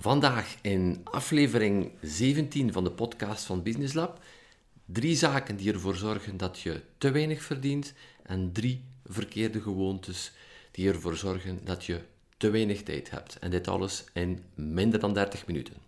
Vandaag in aflevering 17 van de podcast van Business Lab. Drie zaken die ervoor zorgen dat je te weinig verdient en drie verkeerde gewoontes die ervoor zorgen dat je te weinig tijd hebt. En dit alles in minder dan 30 minuten.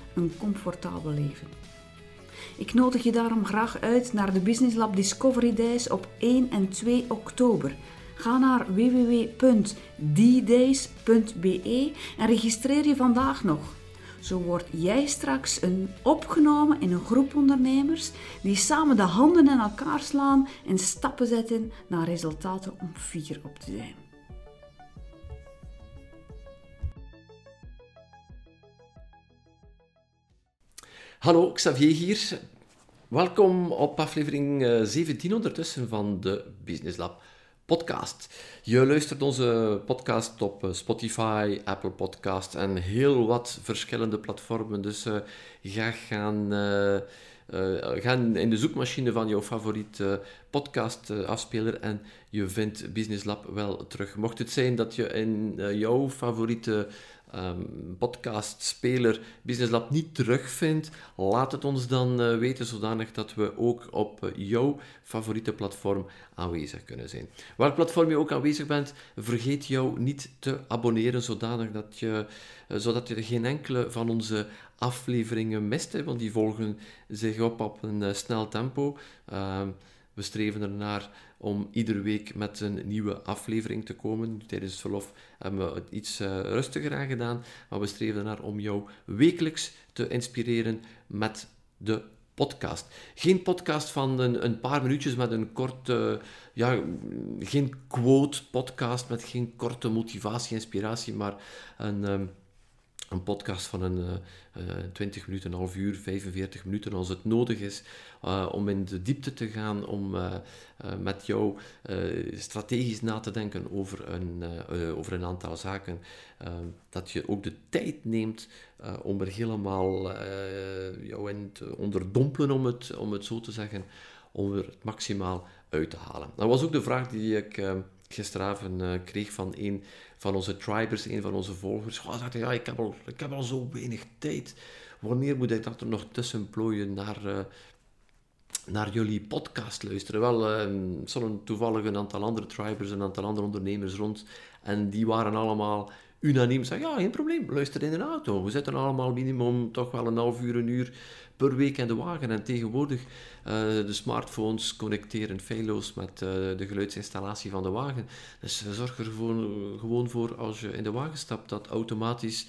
een comfortabel leven. Ik nodig je daarom graag uit naar de Business Lab Discovery Days op 1 en 2 oktober. Ga naar www.ddays.be en registreer je vandaag nog. Zo word jij straks een opgenomen in een groep ondernemers die samen de handen in elkaar slaan en stappen zetten naar resultaten om fier op te zijn. Hallo, Xavier hier. Welkom op aflevering 17 eh, ondertussen van de Business Lab podcast. Je luistert onze podcast op eh, Spotify, Apple Podcast en heel wat verschillende platformen. Dus uh, ga gaan, in de zoekmachine van jouw favoriete podcast afspeler en je vindt Business Lab wel terug. Mocht het zijn dat je in jouw favoriete um, podcastspeler Business Lab niet terugvindt, laat het ons dan uh, weten zodanig dat we ook op jouw favoriete platform aanwezig kunnen zijn. Welk platform je ook aanwezig bent, vergeet jou niet te abonneren zodanig dat je, uh, zodat je geen enkele van onze afleveringen mist, want die volgen zich op op een snel tempo. Ehm, we streven ernaar om iedere week met een nieuwe aflevering te komen. Tijdens het verlof hebben we het iets uh, rustiger aan gedaan, maar we streven ernaar om jou wekelijks te inspireren met de podcast. Geen podcast van een, een paar minuutjes met een korte, ja, geen quote podcast met geen korte motivatie, inspiratie, maar een... Um, een podcast van een uh, uh, 20 minuten, een half uur, 45 minuten als het nodig is, uh, om in de diepte te gaan, om met jou strategisch na te denken over een, over een aantal zaken. dat je ook de tijd neemt om er helemaal jou in te onderdompelen, om het, om het zo te zeggen, om er het maximaal uit te halen. Dat was ook de vraag die ik gisteravond kreeg van een van onze tribers, een van onze volgers. Ja, ik heb, al, ik heb al zo weinig tijd. Wanneer moet ik dat er nog tussen plooien naar, uh, naar jullie podcast luisteren? Wel, uh, stonden toevallig een aantal andere tribers, een aantal andere ondernemers rond. En die waren allemaal unaniem. Zeggen, ja, geen probleem, luister in een auto. We zitten allemaal minimum toch wel een half uur, een uur per week in de wagen. En tegenwoordig, uh, de smartphones connecteren feilloos met uh, de geluidsinstallatie van de wagen. Dus zorg er gewoon, gewoon voor als je in de wagen stapt, dat automatisch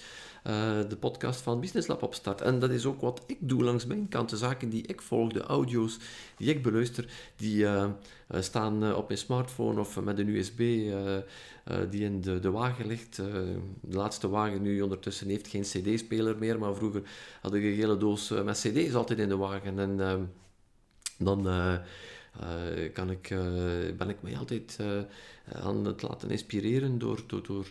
de podcast van Business Lab opstart. En dat is ook wat ik doe langs mijn kant. De zaken die ik volg, de audio's die ik beluister, die staan op mijn smartphone of met een USB die in de, de wagen ligt. de laatste wagen nu ondertussen heeft geen cd-speler meer, maar vroeger had ik een hele doos met cd is altijd in de wagen. En ehm, dan uh, kan ik, uh, ben ik mij altijd aan het laten inspireren door, door,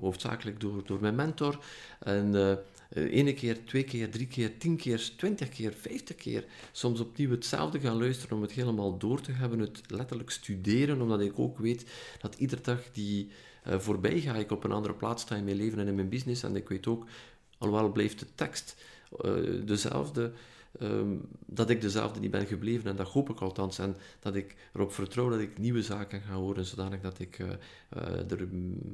hoofdzakelijk door, door mijn mentor. En ene keer, twee keer, drie keer, tien keer, twintig keer, vijftig keer, soms opnieuw hetzelfde gaan luisteren om het helemaal door te hebben, het letterlijk studeren, omdat ik ook weet dat iedere dag die voorbij ga ik op een andere plaats sta in mijn leven en in mijn business. En ik weet ook, alhoewel blijft de tekst dezelfde, ehm, dat ik dezelfde niet ben gebleven. En dat hoop ik althans. En dat ik erop vertrouw dat ik nieuwe zaken ga horen, zodanig dat ik uh, er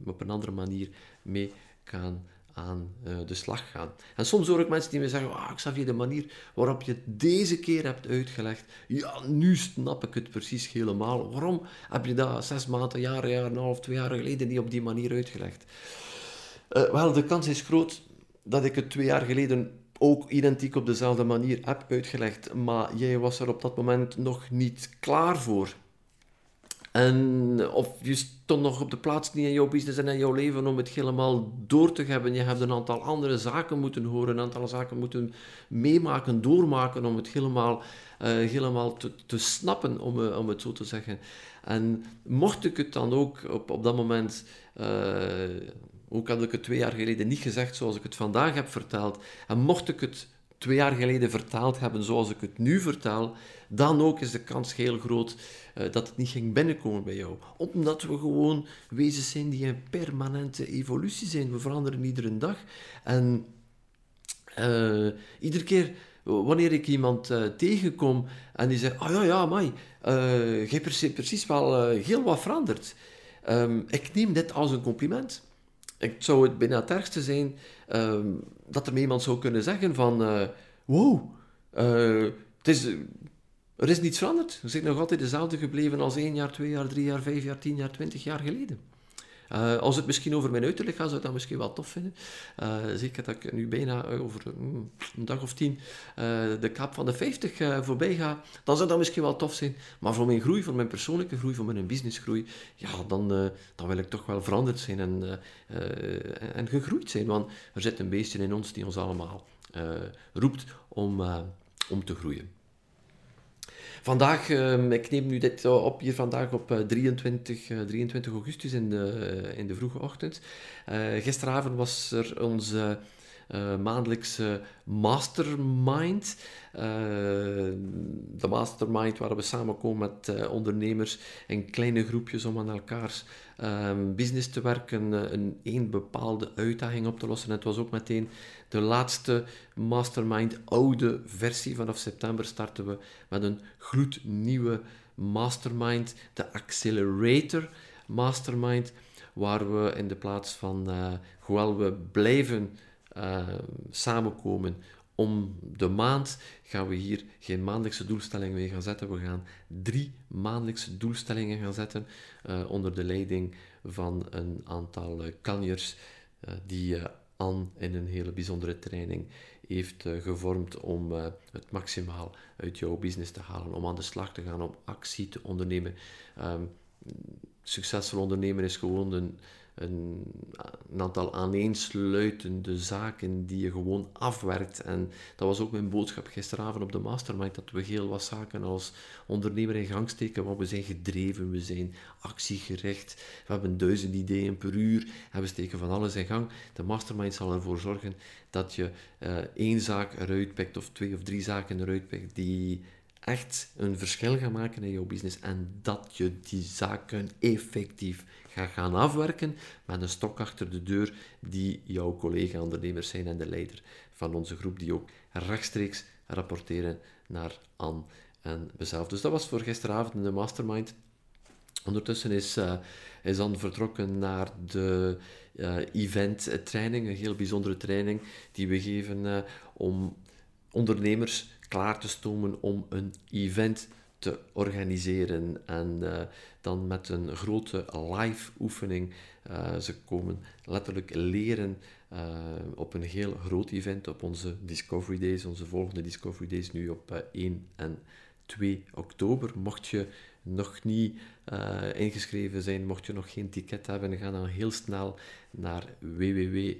op een andere manier mee kan aan uh, de slag gaan. En soms hoor ik mensen die me zeggen, ah, Xavier, de manier waarop je het deze keer hebt uitgelegd, ja, nu snap ik het precies helemaal. Waarom heb je dat zes maanden, jaar, jaar en een half, twee jaar geleden niet op die manier uitgelegd? Wel, de kans is groot dat ik het twee jaar geleden ook identiek op dezelfde manier heb uitgelegd, maar jij was er op dat moment nog niet klaar voor. En of je stond nog op de plaats niet in jouw business en in jouw leven om het helemaal door te hebben. Je hebt een aantal andere zaken moeten horen, een aantal zaken moeten meemaken, doormaken om het helemaal, uh, helemaal te, te snappen, om, uh, om het zo te zeggen. En mocht ik het dan ook op, op dat moment, uh, ook had ik het twee jaar geleden niet gezegd zoals ik het vandaag heb verteld, en mocht ik het twee jaar geleden vertaald hebben zoals ik het nu vertaal, dan ook is de kans heel groot uh, dat het niet ging binnenkomen bij jou. Omdat we gewoon wezens zijn die in permanente evolutie zijn. We veranderen iedere dag. En uh, iedere keer wanneer ik iemand uh, tegenkom en die zegt, oh ja, ja, mai, je hebt precies, wel heel wat veranderd. Um, ik neem dit als een compliment. Ik zou het bijna het ergste zijn um, dat er iemand zou kunnen zeggen van, wow, het is er is niets veranderd. We zijn nog altijd dezelfde gebleven als één jaar, twee jaar, drie jaar, vijf jaar, tien jaar, twintig jaar geleden. Uh, als het misschien over mijn uiterlijk gaat, zou ik dat misschien wel tof vinden. Uh, zeker dat ik nu bijna uh, over mm, een dag of tien de kaap van de 50 voorbij ga, dan zou dat misschien wel tof zijn. Maar voor mijn groei, voor mijn persoonlijke groei, voor mijn businessgroei, ja, dan, dan wil ik toch wel veranderd zijn en, en gegroeid zijn. Want er zit een beestje in ons die ons allemaal roept om, om te groeien. Vandaag, ehm, ik neem nu dit op hier vandaag op 23, 23 augustus in de, in de vroege ochtend. Gisteravond was er onze uh, maandelijkse mastermind. Uh, de mastermind waar we samenkomen met uh, ondernemers in kleine groepjes om aan elkaars um, business te werken, een bepaalde uitdaging op te lossen. En het was ook meteen de laatste mastermind, oude versie. Vanaf september starten we met een gloednieuwe mastermind, de Accelerator Mastermind, waar we in de plaats van, hoewel we blijven uh, samenkomen om de maand gaan we hier geen maandelijkse doelstellingen mee gaan zetten. We gaan drie maandelijkse doelstellingen gaan zetten uh, onder de leiding van een aantal uh, kanjers uh, die Anne in een hele bijzondere training heeft gevormd om het maximaal uit jouw business te halen, om aan de slag te gaan, om actie te ondernemen. Um, succesvol ondernemen is gewoon een, een, aantal aaneensluitende zaken die je gewoon afwerkt. En dat was ook mijn boodschap gisteravond op de mastermind, dat we heel wat zaken als ondernemer in gang steken, want we zijn gedreven, we zijn actiegericht, we hebben duizend ideeën per uur en we steken van alles in gang. De mastermind zal ervoor zorgen dat je uh, één zaak eruit pikt of twee of drie zaken eruit pikt die echt een verschil gaan maken in jouw business en dat je die zaken effectief gaat gaan afwerken met een stok achter de deur die jouw collega-ondernemers zijn en de leider van onze groep die ook rechtstreeks rapporteren naar Anne en mezelf. Dus dat was voor gisteravond in de mastermind. Ondertussen is, uh, is Anne vertrokken naar de uh, event training, een heel bijzondere training die we geven uh, om ondernemers klaar te stomen om een event te organiseren. En uh, dan met een grote live oefening. Uh, ze komen letterlijk leren uh, op een heel groot event, op onze Discovery Days, onze volgende Discovery Days, nu op 1 en 2 oktober. Mocht je nog niet ingeschreven zijn, mocht je nog geen ticket hebben, ga dan heel snel naar www.ddays,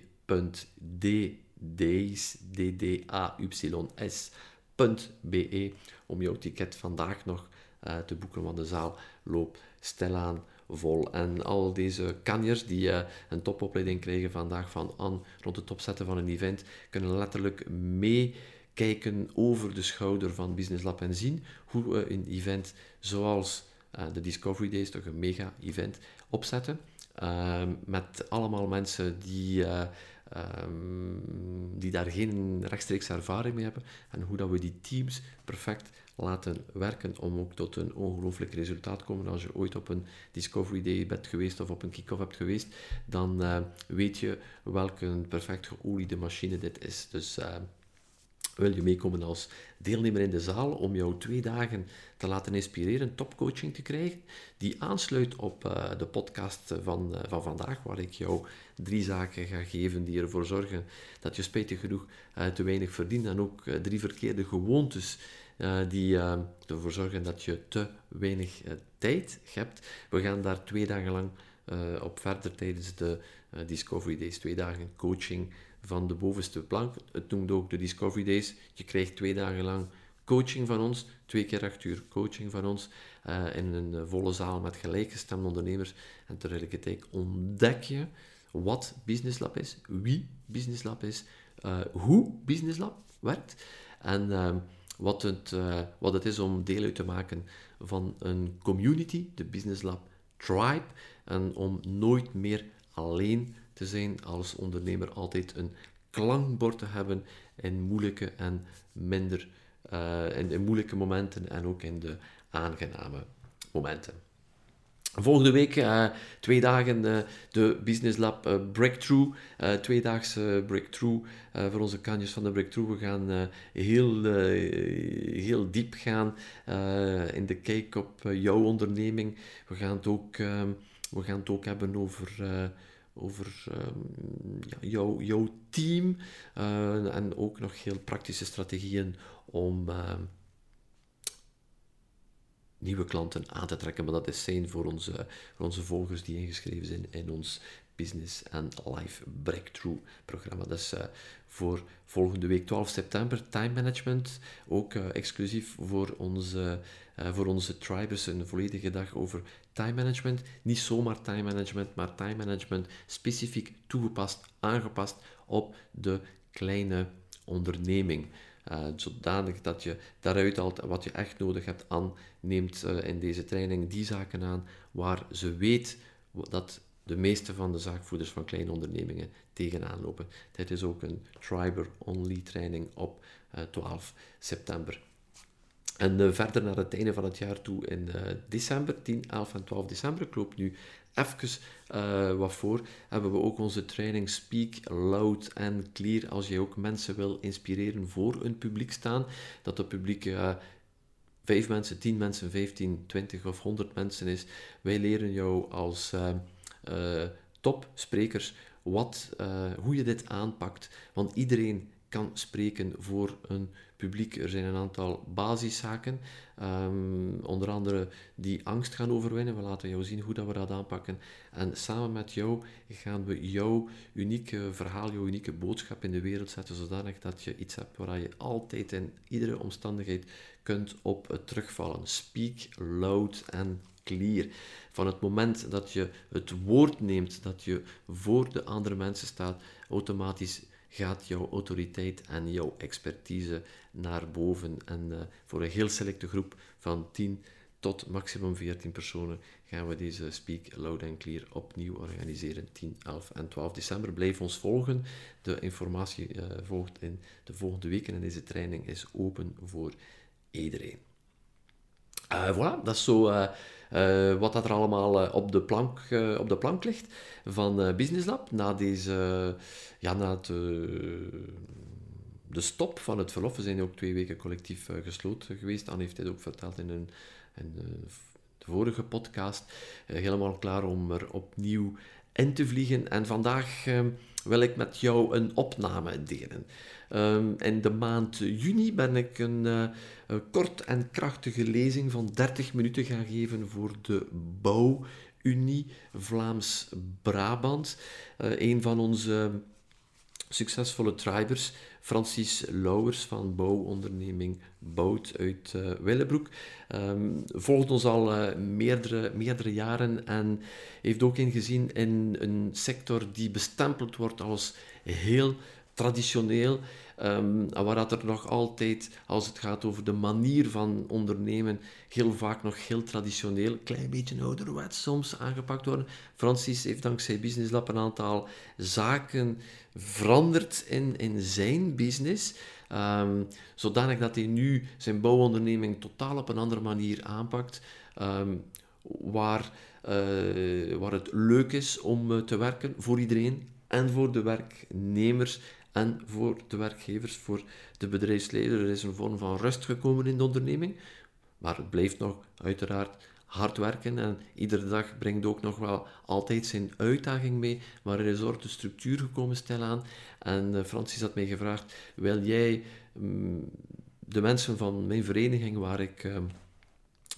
be om jouw ticket vandaag nog uh, te boeken, want de zaal loopt stilaan vol. En al deze kanjers die uh, een topopleiding krijgen vandaag van aan rond het opzetten van een event, kunnen letterlijk meekijken over de schouder van Business Lab en zien hoe we een event zoals uh, de Discovery Days, toch een mega event, opzetten. met allemaal mensen die ehm, die daar geen rechtstreeks ervaring mee hebben en hoe dat we die teams perfect laten werken om ook tot een ongelooflijk resultaat te komen. Als je ooit op een Discovery Day bent geweest of op een kick-off hebt geweest, dan uh, weet je welke perfect geoliede machine dit is. Dus uh, wil je meekomen als deelnemer in de zaal om jou twee dagen te laten inspireren, topcoaching te krijgen, die aansluit op uh, de podcast van, uh, van vandaag, waar ik jou drie zaken ga geven die ervoor zorgen dat je spijtig genoeg uh, te weinig verdient en ook drie verkeerde gewoontes die ervoor zorgen dat je te weinig tijd hebt. We gaan daar twee dagen lang op verder tijdens de Discovery Days, twee dagen coaching van de bovenste plank. Het noemt ook de Discovery Days. Je krijgt twee dagen lang coaching van ons, twee keer acht uur coaching van ons, uh, in een volle zaal met gelijkgestemde ondernemers. En tegelijkertijd ontdek je wat Business Lab is, wie Business Lab is, uh, hoe Business Lab werkt en uh, wat, het, wat het is om deel uit te maken van een community, de Business Lab Tribe, en om nooit meer alleen te zijn als ondernemer, altijd een klankbord te hebben in moeilijke en minder uh, in, moeilijke momenten en ook in de aangename momenten. Volgende week, uh, twee dagen, uh, de Business Lab Breakthrough. tweedaagse Breakthrough voor onze kanjes van de Breakthrough. We gaan heel, heel diep gaan in de kijk op jouw onderneming. We gaan het ook, we gaan het ook hebben over over um, ja, jouw, team uh, en ook nog heel praktische strategieën om uh, nieuwe klanten aan te trekken. Maar dat is zijn voor onze, voor onze volgers die ingeschreven zijn in ons Business and Life Breakthrough programma. Dat is uh, voor volgende week 12 september. Time management, ook exclusief voor onze, voor onze tribers. Een volledige dag over time management. Niet zomaar time management, maar time management specifiek toegepast, aangepast op de kleine onderneming. Uh, zodanig dat je daaruit haalt wat je echt nodig hebt aan, neemt uh, in deze training die zaken aan waar ze weet dat de meeste van de zaakvoerders van kleine ondernemingen tegenaan lopen. Dit is ook een Triber-only training op uh, 12 september. En uh, verder naar het einde van het jaar toe in uh, december, 10, 11 en 12 december, ik loop nu even uh, wat voor, hebben we ook onze training Speak Loud and Clear. Als je ook mensen wil inspireren voor een publiek staan, dat het publiek 5 mensen, 10 mensen, 15, 20 of 100 mensen is. Wij leren jou als topsprekers wat, hoe je dit aanpakt, want iedereen kan spreken voor een publiek. Er zijn een aantal basiszaken, um, onder andere die angst gaan overwinnen. We laten jou zien hoe dat we dat aanpakken. En samen met jou gaan we jouw unieke verhaal, jouw unieke boodschap in de wereld zetten, zodanig dat je iets hebt waar je altijd in iedere omstandigheid kunt op terugvallen. Speak loud and clear. Van het moment dat je het woord neemt, dat je voor de andere mensen staat, automatisch gaat jouw autoriteit en jouw expertise naar boven. En uh, voor een heel selecte groep van 10 tot maximum 14 personen gaan we deze Speak Loud and Clear opnieuw organiseren. 10, 11 en 12 december. Blijf ons volgen. De informatie uh, volgt in de volgende weken en deze training is open voor iedereen. Uh, voilà, dat is zo uh, wat dat er allemaal op, de plank, op de plank ligt van Business Lab. Na, deze, ja, na het, de stop van het verlof. We zijn ook twee weken collectief gesloten geweest. Anne heeft dit ook verteld in, een, in de vorige podcast. helemaal klaar om er opnieuw in te vliegen. En vandaag wil ik met jou een opname delen. Um, in de maand juni ben ik een, uh, kort en krachtige lezing van 30 minuten gaan geven voor de Bouwunie Vlaams-Brabant. Uh, een van onze succesvolle tribers, Francis Lauwers van bouwonderneming Bout uit uh, Willebroek. Um, volgt ons al uh, meerdere, meerdere jaren en heeft ook ingezien in een sector die bestempeld wordt als heel traditioneel, Um, waar dat er nog altijd, als het gaat over de manier van ondernemen, heel vaak nog heel traditioneel, een klein beetje ouderwets soms aangepakt worden. Francis heeft dankzij Business Lab een aantal zaken veranderd in, in zijn business. Um, zodanig dat hij nu zijn bouwonderneming totaal op een andere manier aanpakt. Um, waar, uh, waar het leuk is om uh, te werken voor iedereen en voor de werknemers en voor de werkgevers, voor de bedrijfsleider. Er is een vorm van rust gekomen in de onderneming, maar het blijft nog uiteraard hard werken en iedere dag brengt ook nog wel altijd zijn uitdaging mee, maar er is orde structuur gekomen stilaan. En uh, Francis had mij gevraagd, wil jij um, de mensen van mijn vereniging, waar ik, uh,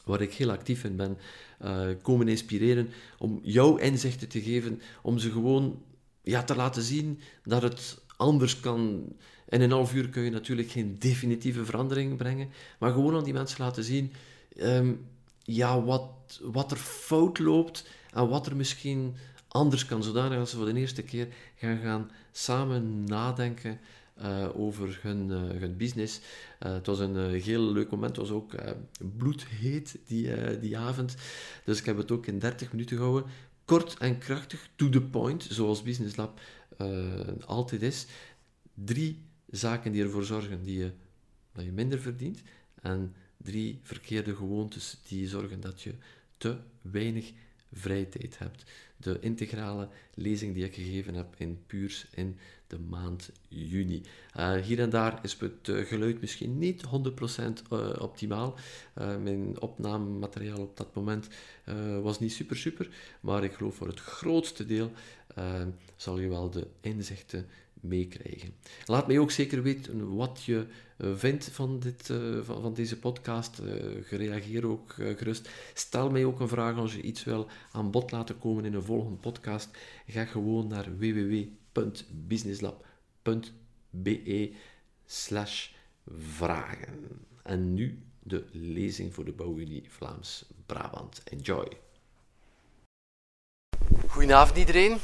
waar ik heel actief in ben, uh, komen inspireren om jouw inzichten te geven, om ze gewoon ja, te laten zien dat het anders kan. In een half uur kun je natuurlijk geen definitieve verandering brengen, maar gewoon aan die mensen laten zien um, ja, wat, wat er fout loopt en wat er misschien anders kan, zodanig dat ze voor de eerste keer gaan, gaan samen nadenken uh, over hun, uh, hun business. Uh, het was een heel leuk moment, het was ook bloedheet die, die avond. Dus ik heb het ook in 30 minuten gehouden. Kort en krachtig, to the point, zoals Business Lab altijd is. Drie zaken die ervoor zorgen die je, dat je minder verdient. En drie verkeerde gewoontes die zorgen dat je te weinig vrije tijd hebt. De integrale lezing die ik gegeven heb in Puurs in de maand juni. Uh, hier en daar is het uh, geluid misschien niet 100% uh, optimaal. Uh, mijn opnamemateriaal op dat moment was niet super super, maar ik geloof voor het grootste deel zal je wel de inzichten meekrijgen. Laat mij ook zeker weten wat je uh, vindt van, dit, uh, van, van, deze podcast. Uh, reageer ook gerust. Stel mij ook een vraag als je iets wil aan bod laten komen in een volgende podcast. Ga gewoon naar www.businesslab.be slash vragen. En nu de lezing voor de Bouwunie Vlaams-Brabant. Enjoy! Goedenavond iedereen.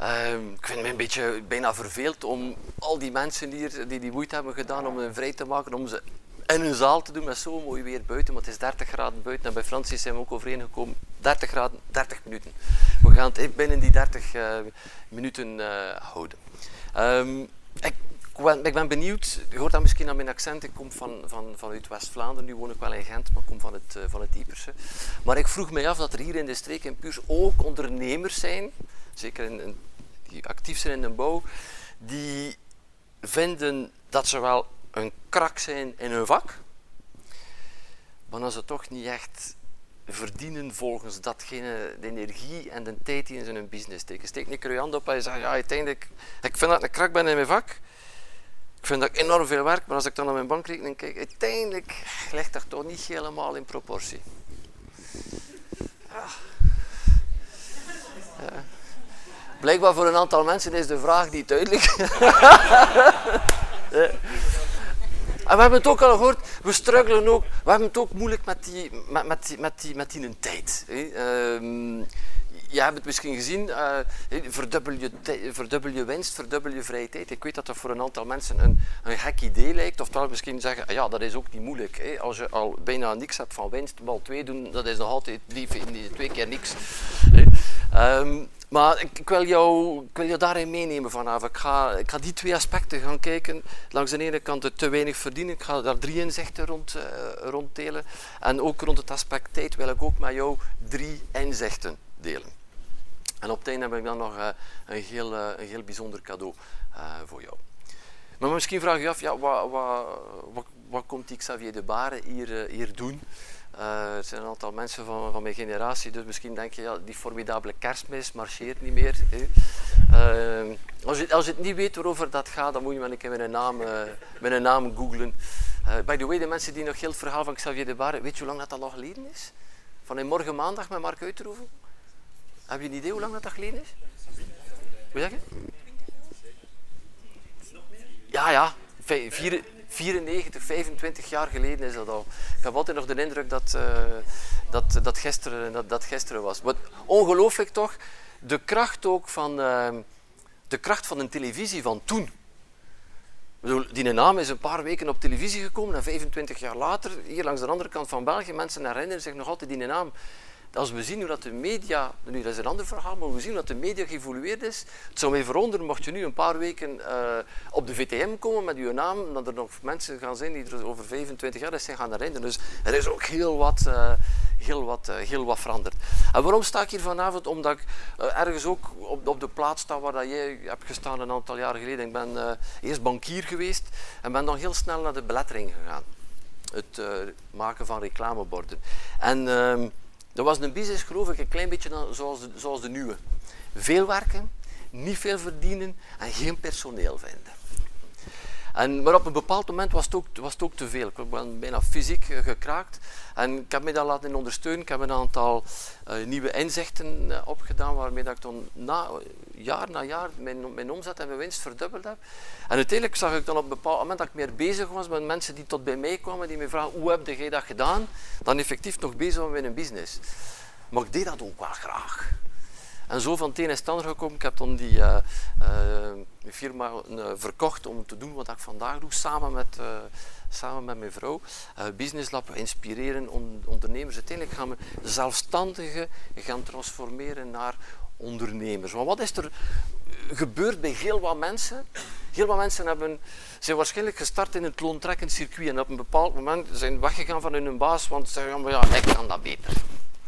Uh, ik vind me een beetje bijna verveeld om al die mensen hier die die moeite hebben gedaan om hun vrij te maken, om ze in een zaal te doen met zo mooi weer buiten. Want het is 30 graden buiten en bij Francis zijn we ook overeengekomen 30 graden, 30 minuten. We gaan het binnen die 30 uh, minuten uh, houden. Um, ik, ben benieuwd, je hoort dat misschien aan mijn accent, ik kom van, van, vanuit West-Vlaanderen, nu woon ik wel in Gent, maar ik kom van het, uh, van het Ieperse. Maar ik vroeg mij af dat er hier in de streek in Puurs ook ondernemers zijn, zeker in, in die actief zijn in de bouw, die vinden dat ze wel een krak zijn in hun vak, maar dat ze toch niet echt verdienen volgens datgene, de energie en de tijd die in zijn business steken. Steek keer je hand op en je zegt, ja, uiteindelijk, ik vind dat ik een krak ben in mijn vak, ik vind dat ik enorm veel werk, maar als ik dan naar mijn bankrekening kijk, uiteindelijk ligt dat toch niet helemaal in proportie. Ja. Blijkbaar voor een aantal mensen is de vraag niet duidelijk. En we hebben het ook al gehoord, we struggelen ook, we hebben het ook moeilijk met die, met, met die, met die, met die tijd. Um, je hebt het misschien gezien, uh, verdubbel, je, verdubbel je winst, verdubbel je vrije tijd. Ik weet dat dat voor een aantal mensen een, een gek idee lijkt. Oftewel misschien zeggen, ah ja, dat is ook niet moeilijk. Hè. Als je al bijna niks hebt van winst, wel twee doen, dat is nog altijd twee keer niks. Um, maar ik, wil jou, daarin meenemen vanavond. Ik ga, ik ga die twee aspecten gaan kijken. Langs de ene kant het te weinig verdienen. Ik ga daar drie inzichten rond, uh, rond delen. En ook rond het aspect tijd wil ik ook met jou drie inzichten delen. En op het einde heb ik dan nog uh, een, heel, uh, een heel bijzonder cadeau voor jou. Maar misschien vraag je af, ja, wat, wat, wat, wat komt die Xavier de Baren hier, hier doen? Uh, er zijn een aantal mensen van, van mijn generatie, dus misschien denk je, ja, die formidabele kerstmis marcheert niet meer. Uh, als, je, als je het niet weet waarover dat gaat, dan moet je maar een keer mijn naam, uh, naam googlen. by the way, de mensen die nog heel het verhaal van Xavier de Barre, weet je hoe lang dat, al geleden is? Van morgen maandag met Mark Uiterhoeven? Heb je een idee hoe lang dat, dat geleden is? Hoe zeg je? Ja, ja. Vier, 94, 25 jaar geleden is dat al. Ik heb altijd nog de indruk dat uh, dat, dat, gisteren, dat, dat gisteren was. Wat ongelooflijk toch, de kracht ook van, uh, de kracht van een televisie van toen. die naam is een paar weken op televisie gekomen en 25 jaar later, hier langs de andere kant van België, mensen herinneren zich nog altijd die naam als we zien hoe dat de media, nu dat is een ander verhaal, maar we zien hoe dat de media geëvolueerd is. Het zou mij verwonderen mocht je nu een paar weken uh, op de VTM komen met uw naam, dat er nog mensen gaan zijn die er over 25 jaar zijn gaan herinneren. Dus er is ook heel wat, uh, heel wat, uh, heel wat veranderd. En waarom sta ik hier vanavond? Omdat ik ergens ook op, op, de plaats sta waar dat jij hebt gestaan een aantal jaren geleden. Ik ben eerst bankier geweest en ben dan heel snel naar de belettering gegaan. Het maken van reclameborden. En ehm, dat was een business, geloof ik, een klein beetje zoals de, zoals de nieuwe. Veel werken, niet veel verdienen en geen personeel vinden. En, maar op een bepaald moment was het ook, was het ook te veel. Ik ben bijna fysiek eh, gekraakt. En ik heb me dat laten ondersteunen. Ik heb een aantal uh, nieuwe inzichten uh, opgedaan, waarmee dat ik dan na, jaar na jaar mijn, mijn omzet en mijn winst verdubbeld heb. En uiteindelijk zag ik dan op een bepaald moment dat ik meer bezig was met mensen die tot bij mij kwamen, die me vragen, hoe heb jij dat gedaan? Dan effectief nog bezig met een business. Maar ik deed dat ook wel graag. En zo van het een is het gekomen. Ik heb dan die uh, uh, firma uh, verkocht om te doen wat ik vandaag doe, samen met, samen met mijn vrouw. Business Lab, inspireren on ondernemers. Uiteindelijk gaan we zelfstandigen gaan transformeren naar ondernemers. Want wat is er gebeurd bij heel wat mensen? Heel wat mensen hebben, zijn waarschijnlijk gestart in het loontrekkend circuit en op een bepaald moment zijn weggegaan van hun baas, want ze zeggen, ja, ik kan dat beter.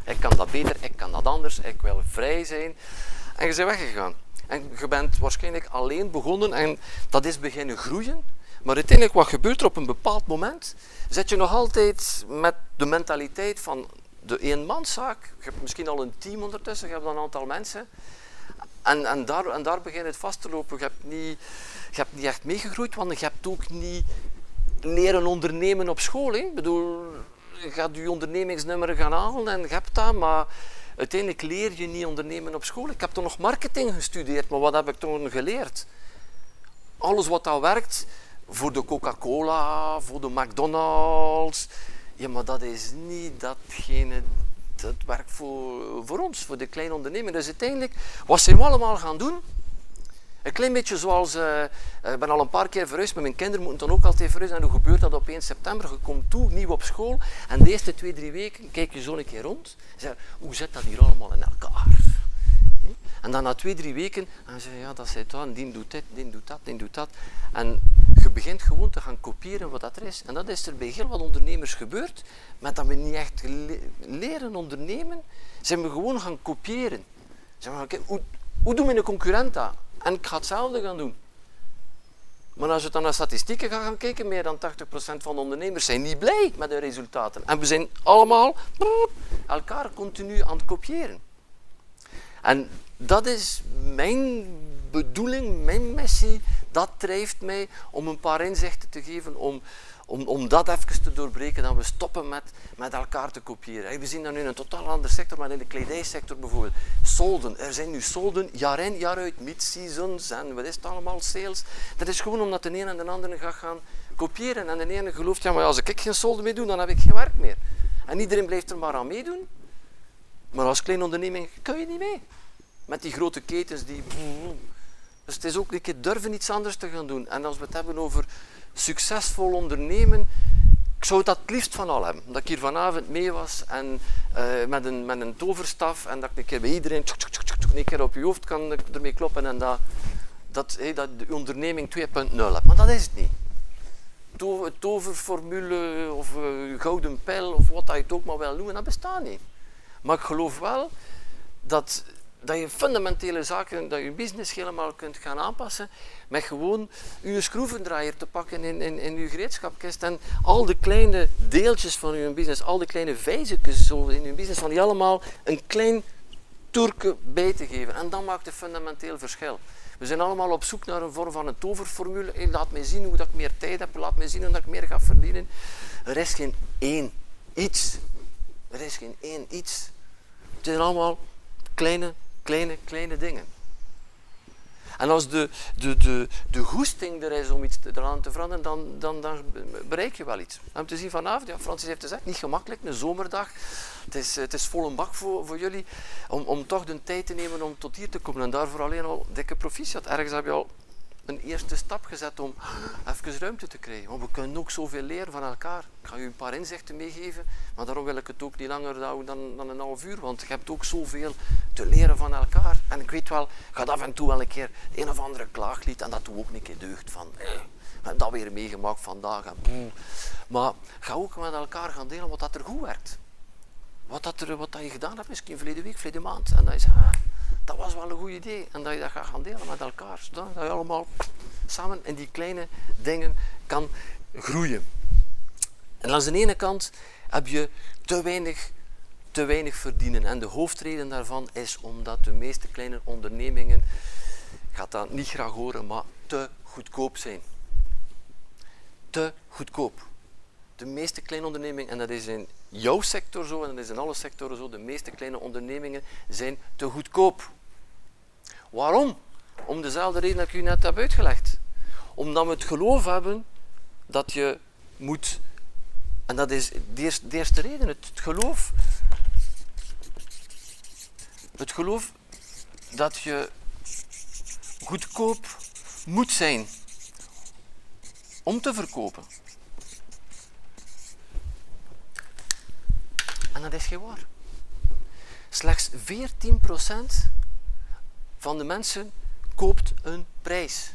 Ik kan dat beter, ik kan dat anders, ik wil vrij zijn. En je bent weggegaan. En je bent waarschijnlijk alleen begonnen en dat is beginnen groeien. Maar uiteindelijk, wat gebeurt er op een bepaald moment? Zet je nog altijd met de mentaliteit van de eenmanszaak. Je hebt misschien al een team ondertussen, je hebt een aantal mensen. En, en, daar, en daar begint het vast te lopen. Je hebt, niet, je hebt niet echt meegegroeid, want je hebt ook niet leren ondernemen op school. Hè? Ik bedoel, gaat je ondernemingsnummer gaan halen en je hebt dat, maar uiteindelijk leer je niet ondernemen op school. Ik heb toen nog marketing gestudeerd, maar wat heb ik toen geleerd? Alles wat dat werkt voor de Coca-Cola, voor de McDonald's, ja, maar dat is niet datgene dat werkt voor, voor ons, voor de kleine onderneming. Dus uiteindelijk, wat we allemaal gaan doen? Een klein beetje zoals, uh, ik ben al een paar keer verhuisd, maar mijn kinderen moeten dan ook altijd verhuizen. En hoe gebeurt dat op 1 september? Je komt toe, nieuw op school. En de eerste twee, drie weken kijk je zo een keer rond. En zeg, hoe zit dat hier allemaal in elkaar? En dan na twee, drie weken, dan zeg je, ja, dat zit aan, die doet dit, die doet dat, die doet dat. En je begint gewoon te gaan kopiëren wat dat er is. En dat is er bij heel wat ondernemers gebeurd, maar dat we niet echt leren ondernemen, zijn we gewoon gaan kopiëren. Zeg maar, hoe, hoe doen we een concurrent dat? En ik ga hetzelfde gaan doen. Maar als je dan naar statistieken gaat gaan kijken, meer dan 80% van de ondernemers zijn niet blij met de resultaten. En we zijn allemaal elkaar continu aan het kopiëren. En dat is mijn bedoeling, mijn missie. Dat drijft mij om een paar inzichten te geven, om, om, om dat even te doorbreken, dat we stoppen met, met elkaar te kopiëren. We zien dat nu in een totaal andere sector, maar in de kledijsector bijvoorbeeld. Solden, er zijn nu solden jaar in, jaar uit, mid-seasons en wat is het allemaal, sales. Dat is gewoon omdat de een en de andere gaat gaan kopiëren. En de ene gelooft, ja maar als ik geen solden meer doe, dan heb ik geen werk meer. En iedereen blijft er maar aan meedoen. Maar als kleine onderneming kun je niet mee. Met die grote ketens die... Dus het is ook een keer durven iets anders te gaan doen. En als we het hebben over succesvol ondernemen, ik zou dat het liefst van al hebben. Dat ik hier vanavond mee was en uh, met, een, met een toverstaf en dat ik een keer bij iedereen een keer op je hoofd kan ermee kloppen en dat, dat, hey, dat de onderneming 2.0 hebt. Maar dat is het niet. Tover, toverformule of uh, gouden pijl of wat je het ook maar wil noemen, dat bestaat niet. Maar ik geloof wel dat dat je fundamentele zaken, dat je business helemaal kunt gaan aanpassen met gewoon je schroevendraaier te pakken in, in, in je gereedschapkist en al de kleine deeltjes van je business, al de kleine vijzekjes in je business, van die allemaal een klein toerke bij te geven. En dan maakt het fundamenteel verschil. We zijn allemaal op zoek naar een vorm van een toverformule. Hey, laat mij zien hoe dat ik meer tijd heb, laat mij zien hoe dat ik meer ga verdienen. Er is geen één iets. Er is geen één iets. Het zijn allemaal kleine Kleine, kleine dingen. En als de, de, de, de goesting er is om iets eraan te veranderen, dan, dan, dan bereik je wel iets. Om te zien vanavond, ja, Francis heeft gezegd, niet gemakkelijk, een zomerdag. Het is, het is vol een bak voor, voor jullie om, om toch de tijd te nemen om tot hier te komen. En daarvoor alleen al dikke proficiat. Ergens heb je al een eerste stap gezet om even ruimte te krijgen. Want we kunnen ook zoveel leren van elkaar. Ik ga u een paar inzichten meegeven, maar daarom wil ik het ook niet langer houden dan, dan een half uur. Want je hebt ook zoveel te leren van elkaar. En ik weet wel, ik ga af en toe wel een keer een of andere klaaglied en dat doe ook een keer deugd van. Eh, dat weer meegemaakt vandaag. En. Maar ga ook met elkaar gaan delen wat dat er goed werkt. Wat, dat er, wat dat je gedaan hebt, misschien verleden week, verleden maand. En dat zegt, ah, dat was wel een goed idee. En dat je dat gaat gaan delen met elkaar. Zodat je allemaal samen in die kleine dingen kan groeien. En aan de ene kant heb je te weinig, te weinig verdienen. En de hoofdreden daarvan is omdat de meeste kleine ondernemingen, ik ga dat niet graag horen, maar te goedkoop zijn. Te goedkoop. De meeste kleine ondernemingen, en dat is in jouw sector zo, en dat is in alle sectoren zo, de meeste kleine ondernemingen zijn te goedkoop. Waarom? Om dezelfde reden dat ik u net heb uitgelegd. Omdat we het geloof hebben dat je moet, en dat is de eerste, de eerste reden, het, het geloof. Het geloof dat je goedkoop moet zijn om te verkopen. En dat is geen waar. Slechts 14% van de mensen koopt een prijs.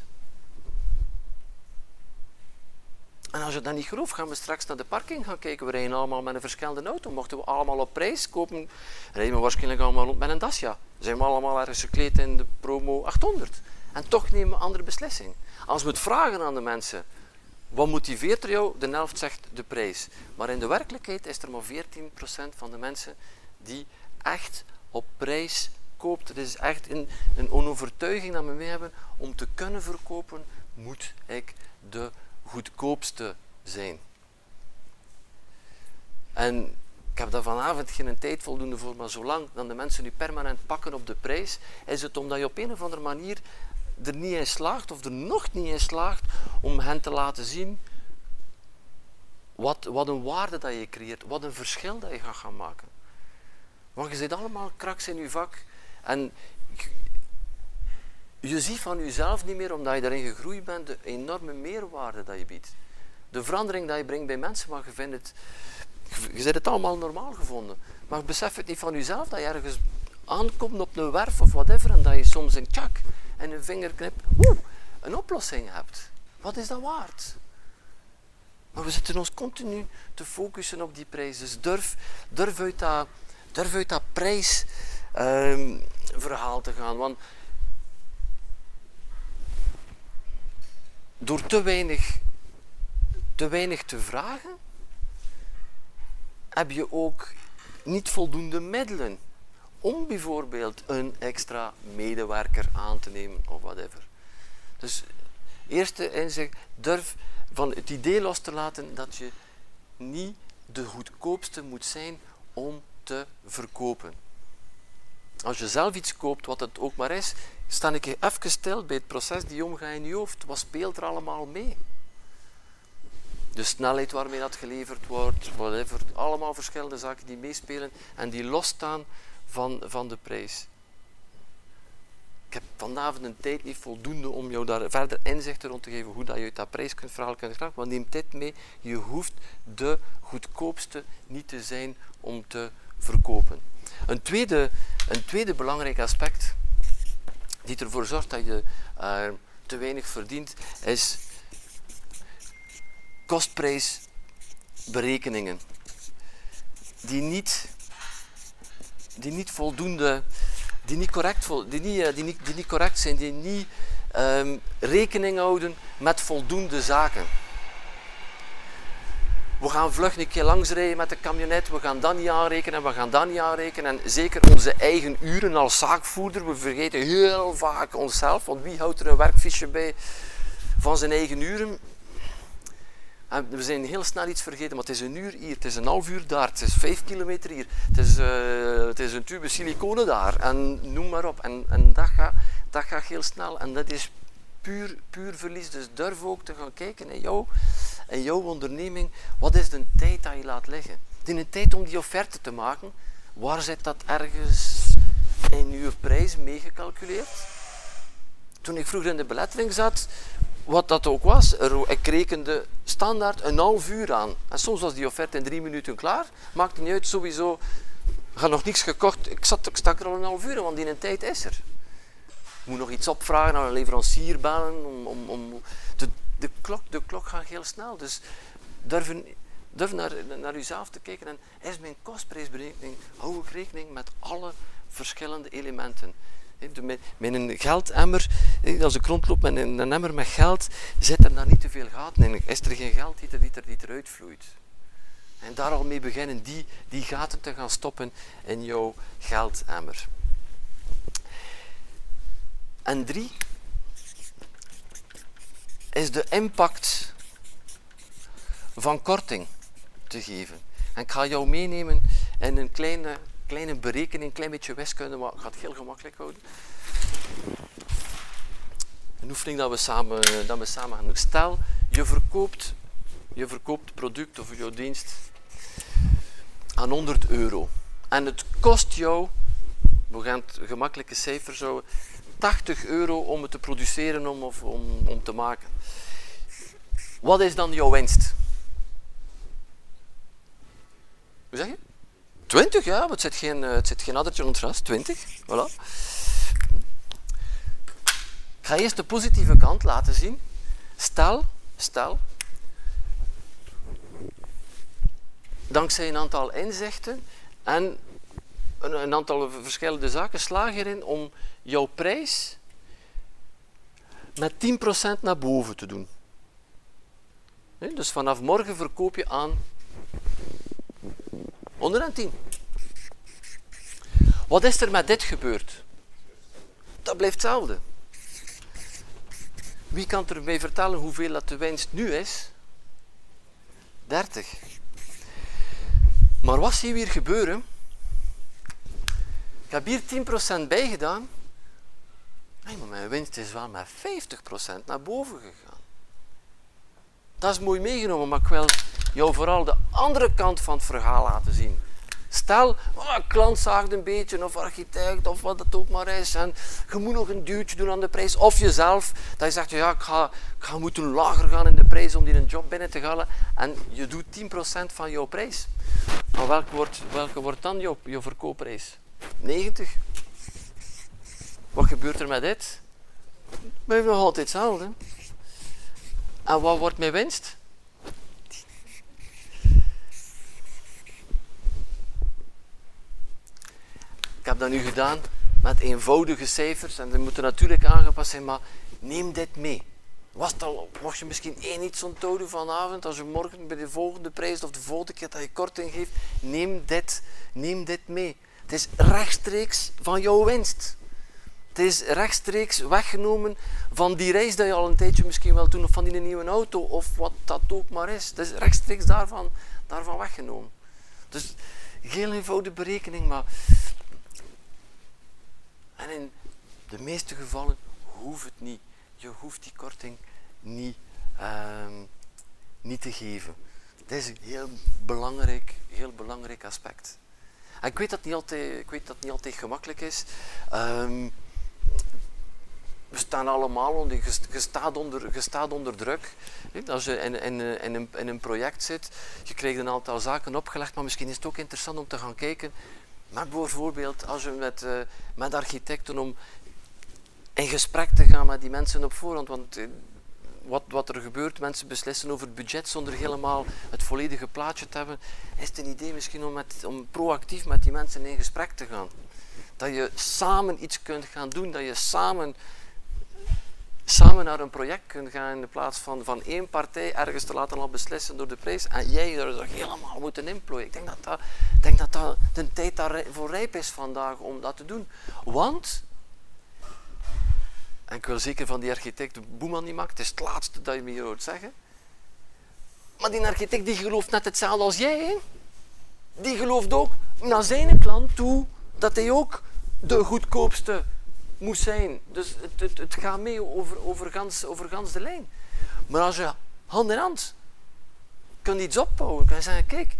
En als je dat niet gelooft, gaan we straks naar de parking gaan kijken. We rijden allemaal met een verschillende auto. Mochten we allemaal op prijs kopen, rijden we waarschijnlijk allemaal rond met een Dacia. Zijn we allemaal ergens gekleed in de promo 800. En toch nemen we andere beslissingen. Als we het vragen aan de mensen, wat motiveert er jou? De helft zegt de prijs. Maar in de werkelijkheid is er maar 14% van de mensen die echt op prijs koopt. Het is echt een, een onovertuiging dat we mee hebben. Om te kunnen verkopen, moet ik de goedkoopste zijn. En ik heb daar vanavond geen tijd voldoende voor, maar zolang dan de mensen nu permanent pakken op de prijs, is het omdat je op een of andere manier er niet in slaagt, of er nog niet in slaagt, om hen te laten zien wat, wat een waarde dat je creëert, wat een verschil dat je gaat gaan maken. Want je zit allemaal kraks in je vak en je ziet van jezelf niet meer, omdat je daarin gegroeid bent, de enorme meerwaarde dat je biedt. De verandering dat je brengt bij mensen, maar je vindt het, je zit het allemaal normaal gevonden. Maar je beseft het niet van jezelf, dat je ergens aankomt op een werf of whatever, en dat je soms een tjak en een vingerknip woe, een oplossing hebt. Wat is dat waard? Maar we zitten ons continu te focussen op die prijs. Dus durf, durf, uit, dat, durf uit dat prijsverhaal te gaan. Want door te weinig, te weinig te vragen, heb je ook niet voldoende middelen om bijvoorbeeld een extra medewerker aan te nemen of whatever. Dus eerste inzicht, durf van het idee los te laten dat je niet de goedkoopste moet zijn om te verkopen. Als je zelf iets koopt, wat het ook maar is, sta ik even stil bij het proces die omgaat in je hoofd. Wat speelt er allemaal mee? De snelheid waarmee dat geleverd wordt, whatever, allemaal verschillende zaken die meespelen en die losstaan van, van de prijs. Ik heb vanavond een tijd niet voldoende om jou daar verder inzichten rond te geven hoe dat je uit dat prijsverhaal kunt krijgen. Maar neem tijd mee, je hoeft de goedkoopste niet te zijn om te verkopen. Een tweede, een tweede belangrijk aspect die ervoor zorgt dat je uh, te weinig verdient, is kostprijsberekeningen. Die niet die niet voldoende, die niet correct, die niet, eh, die niet, die niet correct zijn, die niet um, rekening houden met voldoende zaken. We gaan vlug een keer langs rijden met de camionet, we gaan dat niet aanrekenen, we gaan dat niet aanrekenen. En zeker onze eigen uren als zaakvoerder, we vergeten heel vaak onszelf, want wie houdt er een werkfiche bij van zijn eigen uren? En we zijn heel snel iets vergeten, maar het is een uur hier, het is een half uur daar, het is vijf kilometer hier, het is, uh, het is een tube siliconen daar en noem maar op. En, en dat, gaat, dat gaat heel snel en dat is puur, puur verlies. Dus durf ook te gaan kijken in, jou, in jouw onderneming, wat is de tijd dat je laat liggen? Is een tijd om die offerte te maken, waar zit dat ergens in uw prijs meegecalculeerd? toen ik vroeger in de belettering zat, wat dat ook was, ik rekende standaard een half uur aan. En soms was die offerte in drie minuten klaar. Maakte niet uit, sowieso. Ik had nog niks gekocht. Ik, zat, ik stak er al een half uur, want die een tijd is er. Ik moet nog iets opvragen aan een leverancier bellen. Om, om, om de, de, klok, de klok gaat heel snel. Dus durf naar, naar uzelf te kijken. En is mijn kostprijsberekening, hou ik rekening met alle verschillende elementen. Met een geldemmer, als ik rondloop met een emmer met geld, zit er daar niet te veel gaten in. Is er geen geld die, die, er, die eruit vloeit. En daar al mee beginnen, die, die gaten te gaan stoppen in jouw geldemmer. En drie is de impact van korting te geven. En ik ga jou meenemen in een kleine kleine berekening, een klein beetje wiskunde, maar ik ga het heel gemakkelijk houden. Een oefening dat we samen, dat we samen gaan doen. Stel, je verkoopt, je verkoopt product of jouw dienst aan 100 euro. En het kost jou, we gaan het gemakkelijke cijfers houden, 80 euro om het te produceren om, of om, om te maken. Wat is dan jouw winst? Hoe zeg je? 20, ja, het zit geen, eh, het zit geen addertje onder het gras. 20, voilà. Ik ga eerst de positieve kant laten zien. Stel, stel, dankzij een aantal inzichten en een, aantal verschillende zaken slaag erin om jouw prijs met 10% naar boven te doen. Dus vanaf morgen verkoop je aan 110. Wat is er met dit gebeurd? Dat blijft hetzelfde. Wie kan er mij vertellen hoeveel dat de winst nu is? 30. Maar wat zie je hier gebeuren? Ik heb hier 10% bijgedaan. Maar mijn winst is wel met 50% naar boven gegaan. Dat is mooi meegenomen, maar ik wil jou vooral de andere kant van het verhaal laten zien. Stel, oh, klant zaagt een beetje, of architect, of wat het ook maar is, en je moet nog een duwtje doen aan de prijs. Of jezelf, dat je zegt, ja, ik ga, ga moeten lager gaan in de prijs om die een job binnen te halen. En je doet 10% van jouw prijs. Maar welke wordt, welke wordt dan jouw, jouw verkoopprijs? 90. Wat gebeurt er met dit? Blijft nog altijd hetzelfde. En wat wordt mijn winst? Ik heb dat nu gedaan met eenvoudige cijfers en die moeten natuurlijk aangepast zijn, maar neem dit mee. Was al, mocht je misschien één iets onthouden vanavond, als je morgen bij de volgende prijs of de volgende keer dat je korting geeft, neem dit, neem dit mee. Het is rechtstreeks van jouw winst. Het is rechtstreeks weggenomen van die reis dat je al een tijdje misschien wel doen, of van die nieuwe auto, of wat dat ook maar is. Het is rechtstreeks daarvan, daarvan weggenomen. Dus geen eenvoudige berekening, maar. En in de meeste gevallen hoeft het niet. Je hoeft die korting niet, uh, niet te geven. Dat is een heel belangrijk, heel belangrijk aspect. Ik weet dat niet altijd, ik weet dat niet altijd gemakkelijk is. Um, we staan allemaal onder, je, staat onder, je staat onder druk. Als je in, in, in, een, in een project zit, je krijgt een aantal zaken opgelegd, maar misschien is het ook interessant om te gaan kijken. Maar bijvoorbeeld als je met, uh, met architecten om in gesprek te gaan met die mensen op voorhand. Want uh, wat, wat er gebeurt, mensen beslissen over het budget zonder helemaal het volledige plaatje te hebben. Is het een idee misschien om, met, om proactief met die mensen in gesprek te gaan? Dat je samen iets kunt gaan doen, dat je samen samen naar een project kunt gaan in plaats van van één partij ergens te laten al beslissen door de prijs en jij er helemaal moeten inplooien. Ik denk dat dat, denk dat, dat de tijd daarvoor rijp is vandaag om dat te doen. Want, en ik wil zeker van die architect Boeman niet maken, het is het laatste dat je me hier hoort zeggen, maar die architect die gelooft net hetzelfde als jij. Die gelooft ook naar zijn klant toe dat hij ook de goedkoopste moet zijn. Dus het, het, het gaat mee over, over, gans, over gans de lijn. Maar als je hand in hand kunt iets opbouwen, kan je zeggen, kijk,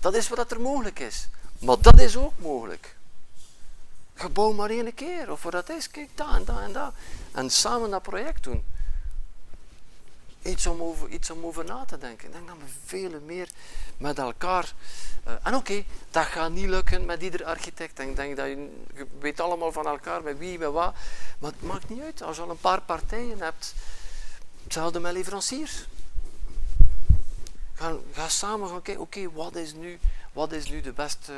dat is wat er mogelijk is. Maar dat is ook mogelijk. Gebouw maar één keer. Of voor dat is, kijk, dat en dat en dat. En samen dat project doen. Iets om over, iets om over na te denken. Ik denk dat we veel meer met elkaar. Uh, en oké, dat gaat niet lukken met ieder architect. Ik denk dat je, je weet allemaal van elkaar met wie, met wat. Maar het maakt niet uit. Als je al een paar partijen hebt, hetzelfde met leveranciers. Ga, ga samen gaan kijken, oké, wat is nu wat is nu de beste,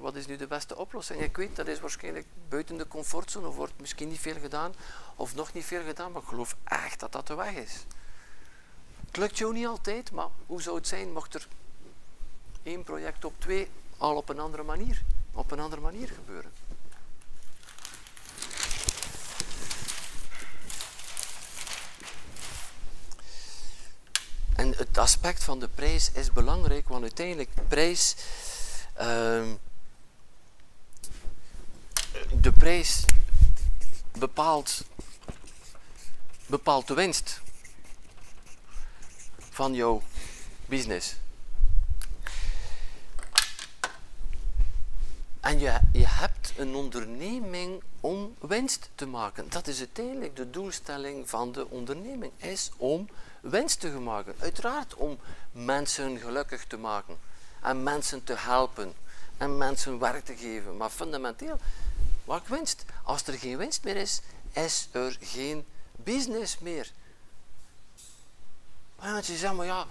wat is nu de beste oplossing? Ik weet, dat is waarschijnlijk buiten de comfortzone, of wordt misschien niet veel gedaan, of nog niet veel gedaan, maar ik geloof echt dat dat de weg is. Het lukt jou niet altijd, maar hoe zou het zijn mocht er één project op twee al op een andere manier, op een andere manier gebeuren? En het aspect van de prijs is belangrijk, want uiteindelijk prijs. Uh, de prijs bepaalt, bepaalt de winst van jouw business. En je, je hebt een onderneming om winst te maken. Dat is uiteindelijk de doelstelling van de onderneming, is om winst te maken. Uiteraard om mensen gelukkig te maken en mensen te helpen en mensen werk te geven. Maar fundamenteel, wat winst? Als er geen winst meer is, is er geen business meer. Want je zegt maar ja,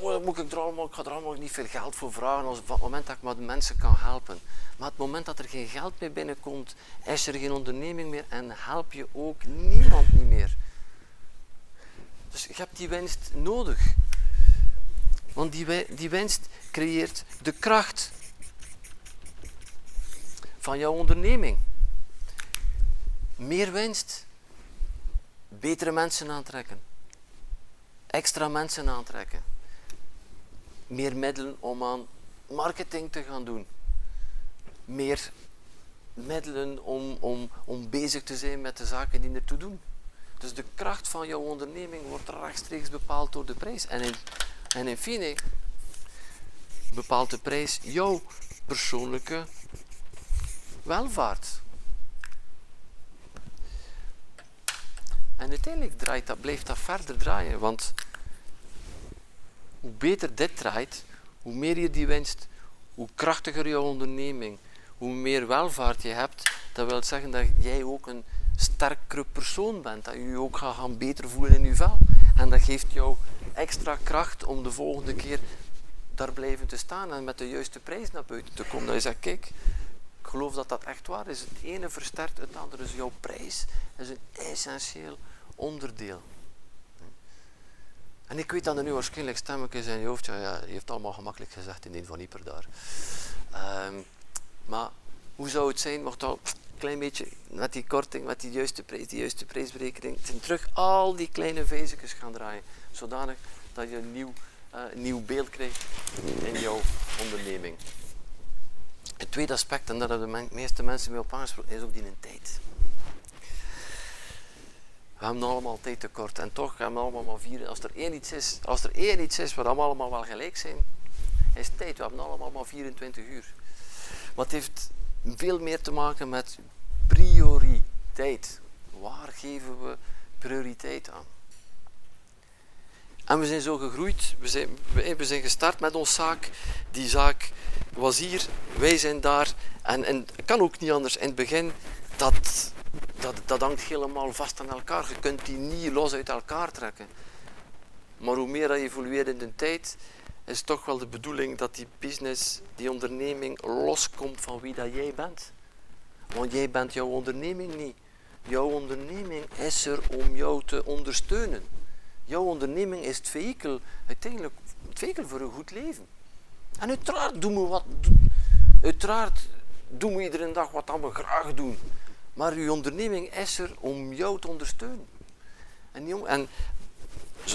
moet ik, er allemaal, ik ga er allemaal niet veel geld voor vragen als op het moment dat ik maar de mensen kan helpen. Maar het moment dat er geen geld meer binnenkomt, is er geen onderneming meer en help je ook niemand niet meer. Dus je hebt die winst nodig. Want die, die winst creëert de kracht van jouw onderneming. Meer winst, betere mensen aantrekken, extra mensen aantrekken, meer middelen om aan marketing te gaan doen, meer middelen om, om, om bezig te zijn met de zaken die ertoe doen. Dus de kracht van jouw onderneming wordt rechtstreeks bepaald door de prijs. En in, en in fine bepaalt de prijs jouw persoonlijke welvaart. En uiteindelijk draait dat, blijft dat verder draaien, want hoe beter dit draait, hoe meer je die winst, hoe krachtiger jouw onderneming, hoe meer welvaart je hebt, dat wil zeggen dat jij ook een sterkere persoon bent. Dat je je ook gaat gaan beter voelen in je vel. En dat geeft jou extra kracht om de volgende keer daar blijven te staan en met de juiste prijs naar buiten te komen. Dat je zegt, kijk, ik geloof dat dat echt waar is. Het ene versterkt het andere. Dus jouw prijs is een essentieel onderdeel. En ik weet dat er nu waarschijnlijk stemmetjes in je hoofd, ja, je heeft allemaal gemakkelijk gezegd in een van Ieper daar. Um, maar hoe zou het zijn mocht al klein beetje met die korting, met die juiste prijs, die juiste prijsberekening, en terug al die kleine vezekjes gaan draaien. Zodanig dat je een nieuw, uh, nieuw beeld krijgt in jouw onderneming. Het tweede aspect, en daar hebben de meeste mensen mee op aangesproken, is ook die tijd. We hebben allemaal tijd tekort en toch gaan we allemaal maar vieren. Als er één iets is, als er één iets is waar we allemaal wel gelijk zijn, is tijd. We hebben allemaal maar 24 uur. Wat heeft veel meer te maken met prioriteit. Waar geven we prioriteit aan? En we zijn zo gegroeid, we zijn, we zijn gestart met onze zaak. Die zaak was hier, wij zijn daar. En, en het kan ook niet anders. In het begin, dat, dat, dat hangt helemaal vast aan elkaar. Je kunt die niet los uit elkaar trekken. Maar hoe meer dat je evolueert in de tijd, is toch wel de bedoeling dat die business, die onderneming, loskomt van wie dat jij bent. Want jij bent jouw onderneming niet. Jouw onderneming is er om jou te ondersteunen. Jouw onderneming is het vehikel, uiteindelijk het vehikel voor een goed leven. En uiteraard doen we wat. Uiteraard doen we iedere dag wat we graag doen. Maar uw onderneming is er om jou te ondersteunen. En, en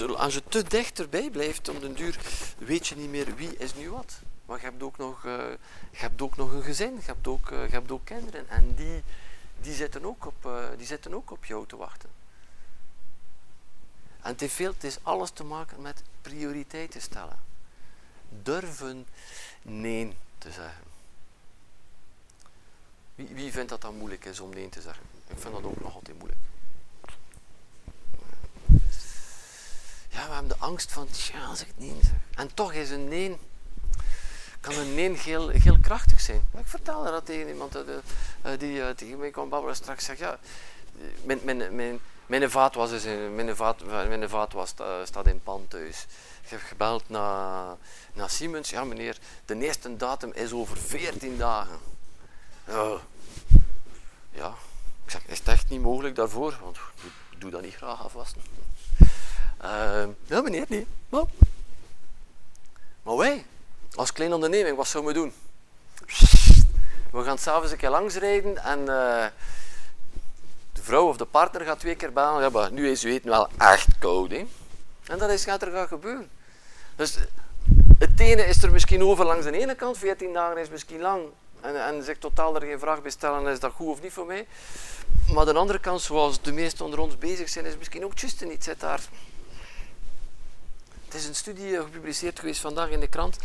als je te dichterbij blijft om den duur, weet je niet meer wie is nu wat. Maar je hebt ook nog, uh, je hebt ook nog een gezin, je hebt ook, hebt ook kinderen. En die, die, zitten ook op, uh, die zitten ook op jou te wachten. En het, veel, het is alles te maken met prioriteiten stellen. Durven nee te zeggen. Wie, wie vindt dat dat moeilijk is om nee te zeggen? Ik vind dat ook nog altijd moeilijk. Ja, we hebben de angst van, tja, als ik nee zeg. En toch is een nee, kan een nee heel, heel krachtig zijn. Ik vertelde dat tegen iemand uh, die uh, tegen mij kwam babbelen straks. Zeg, ja, mijn, mijn, mijn, mijn vaat was, dus in, mijn vaat, mijn vaat was, staat in thuis. Ik heb gebeld naar, naar Siemens. Ja meneer, de eerste datum is over 14 dagen. Uh, ja, ik zeg, is het echt niet mogelijk daarvoor? Want ik doe dat niet graag afwassen. Uh, ja meneer, nee. Maar, maar wij, als kleine onderneming, wat zouden we doen? We gaan s'avonds een keer langs rijden en uh, de vrouw of de partner gaat twee keer bellen. Ja, maar nu is u eten wel echt koud. En dat is, gaat er gaan gebeuren. Dus het ene is er misschien over langs de ene kant, 14 dagen is misschien lang. En, en zich totaal er geen vraag bij stellen, is dat goed of niet voor mij. Maar de andere kant, zoals de meesten onder ons bezig zijn, is misschien ook juist niet. Zit daar. Het is een studie gepubliceerd geweest vandaag in de krant. 36%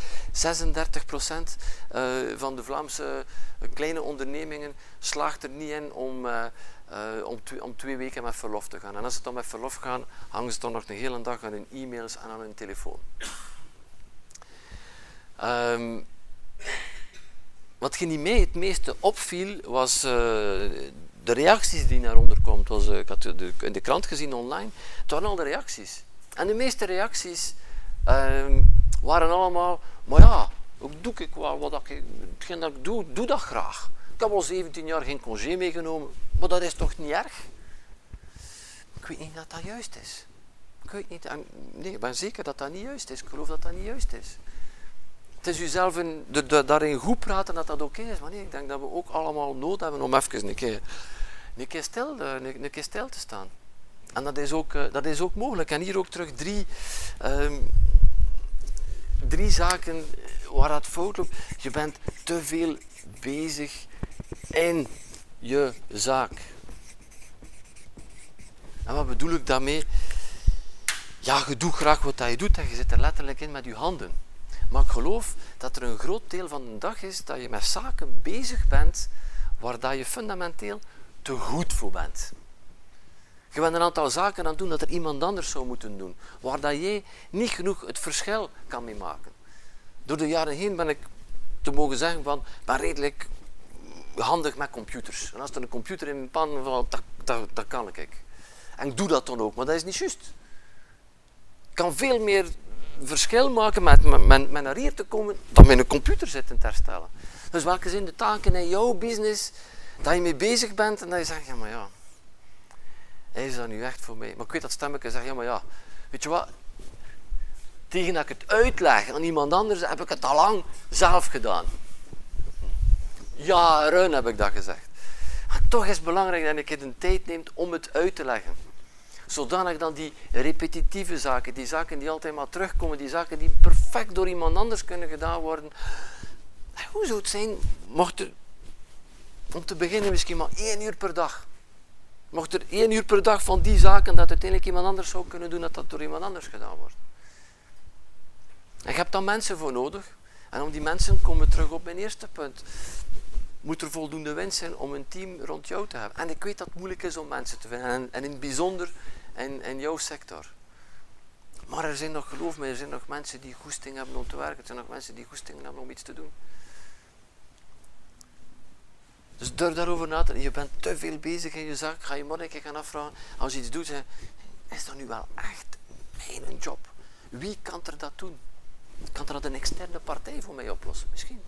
van de Vlaamse kleine ondernemingen slaagt er niet in om, uh, om, twee, om, twee, weken met verlof te gaan. En als ze dan met verlof gaan, hangen ze dan nog een hele dag aan hun e-mails en aan hun telefoon. Um, wat mee het meeste opviel, was de reacties die naar onder komt. Was, ik had de, in de krant gezien online. Het waren al de reacties. En de meeste reacties uh, waren allemaal, maar ja, ook doe ik wel wat ik, hetgeen dat ik doe, doe dat graag. Ik heb al 17 jaar geen congé meegenomen, maar dat is toch niet erg? Ik weet niet dat dat juist is. Ik weet niet, nee, ik ben zeker dat dat niet juist is. Ik geloof dat dat niet juist is. Het is jezelf in, de, daarin goed praten dat dat oké is. Maar nee, ik denk dat we ook allemaal nood hebben om even een keer, een keer, stil, een, een keer stil te staan. En dat is, ook, dat is ook mogelijk. En hier ook terug drie, um, drie zaken waar het fout loopt. Je bent te veel bezig in je zaak. En wat bedoel ik daarmee? Ja, je doet graag wat je doet en je zit er letterlijk in met je handen. Maar ik geloof dat er een groot deel van de dag is dat je met zaken bezig bent waar dat je fundamenteel te goed voor bent. Je bent een aantal zaken aan het doen dat er iemand anders zou moeten doen, waar dat jij niet genoeg het verschil kan mee maken. Door de jaren heen ben ik te mogen zeggen van, ben redelijk handig met computers. En als er een computer in mijn pan valt, dat, kan ik. En ik doe dat dan ook, maar dat is niet juist. Ik kan veel meer verschil maken met, met, met naar hier te komen dan met een computer zitten te herstellen. Dus welke zijn de taken in jouw business dat je mee bezig bent en dat je zegt, ja maar ja, is dat nu echt voor mij? Maar ik weet dat stemmetje zegt, ja maar ja, weet je wat, tegen dat ik het uitleg aan iemand anders, heb ik het al lang zelf gedaan. Jaren heb ik dat gezegd. Maar toch is het belangrijk dat ik de tijd neem om het uit te leggen. Zodanig dan die repetitieve zaken, die zaken die altijd maar terugkomen, die zaken die perfect door iemand anders kunnen gedaan worden. Hoe zou het zijn, mocht er om te beginnen misschien maar één uur per dag. Mocht er één uur per dag van die zaken dat uiteindelijk iemand anders zou kunnen doen, dat dat door iemand anders gedaan wordt. En je hebt dan mensen voor nodig. En om die mensen komen we terug op mijn eerste punt. Moet er voldoende winst zijn om een team rond jou te hebben. En ik weet dat het moeilijk is om mensen te vinden. En, en in het bijzonder in, in jouw sector. Maar er zijn nog, geloof me, er zijn nog mensen die goesting hebben om te werken. Er zijn nog mensen die goesting hebben om iets te doen. Dus durf daarover na te. Je bent te veel bezig in je zaak. Ga je mannetje gaan afvragen. Als je iets doet, zeg, is dat nu wel echt mijn job? Wie kan er dat doen? Kan er dat een externe partij voor mij oplossen? Misschien.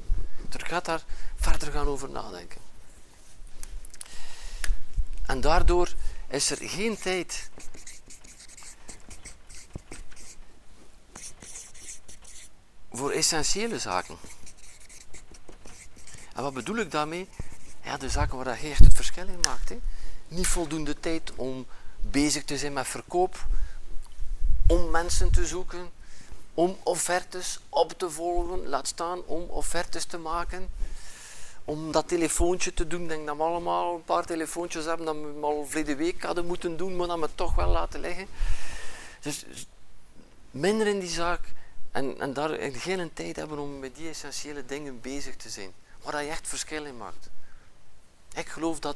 Er gaat daar verder gaan over nadenken. En daardoor is er geen tijd voor essentiële zaken. En wat bedoel ik daarmee? Ja, de zaken waar je echt het verschil in maakt. Hè. Niet voldoende tijd om bezig te zijn met verkoop, om mensen te zoeken, om offertes op te volgen, laat staan om offertes te maken. Om dat telefoontje te doen, denk dat we allemaal een paar telefoontjes hebben dat we al verleden week hadden moeten doen, maar dat we toch wel laten liggen. Dus minder in die zaak en, en daar geen tijd hebben om met die essentiële dingen bezig te zijn. Waar je echt verschil in maakt. Ik geloof dat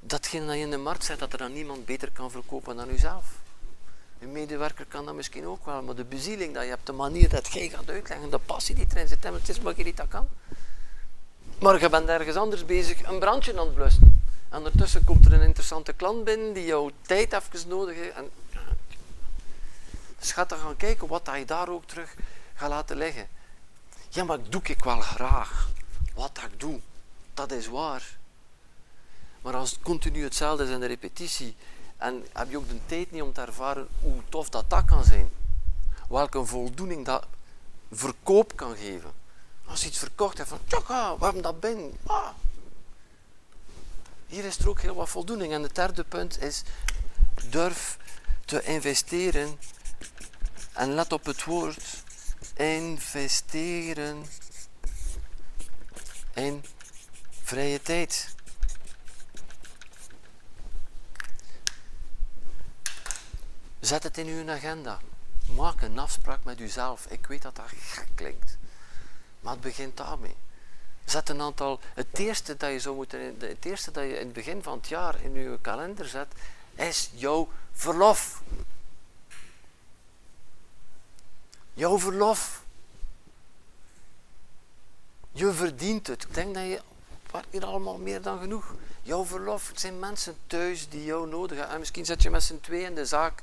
datgene dat je in de markt zet, dat er dan niemand beter kan verkopen dan uzelf. Een medewerker kan dat misschien ook wel, maar de bezieling dat je hebt, de manier dat jij gaat uitleggen, de passie die erin zit, het is maar je niet dat kan. Maar je bent ergens anders bezig een brandje aan het blussen. En ondertussen komt er een interessante klant binnen die jouw tijd even nodig heeft. En dus ga gaan kijken wat je daar ook terug gaat laten liggen. Ja, maar doe ik wel graag. Wat ik doe, dat is waar. Maar als het continu hetzelfde is in de repetitie, en heb je ook de tijd niet om te ervaren hoe tof dat dat kan zijn. Welke voldoening dat verkoop kan geven. Als je iets verkocht hebt van, tjaka, hebben dat binnen. Ah. Hier is er ook heel wat voldoening. En het derde punt is, durf te investeren. En let op het woord, investeren in vrije tijd. Zet het in uw agenda. Maak een afspraak met uzelf. Ik weet dat dat gek klinkt. Maar het begint daarmee. Zet een aantal. Het eerste dat je zou moeten. Het eerste dat je in het begin van het jaar in uw kalender zet, is jouw verlof. Jouw verlof. Je verdient het. Ik denk dat je. Wat hier allemaal meer dan genoeg. Jouw verlof. Het zijn mensen thuis die jou nodig hebben. En misschien zit je met z'n twee in de zaak.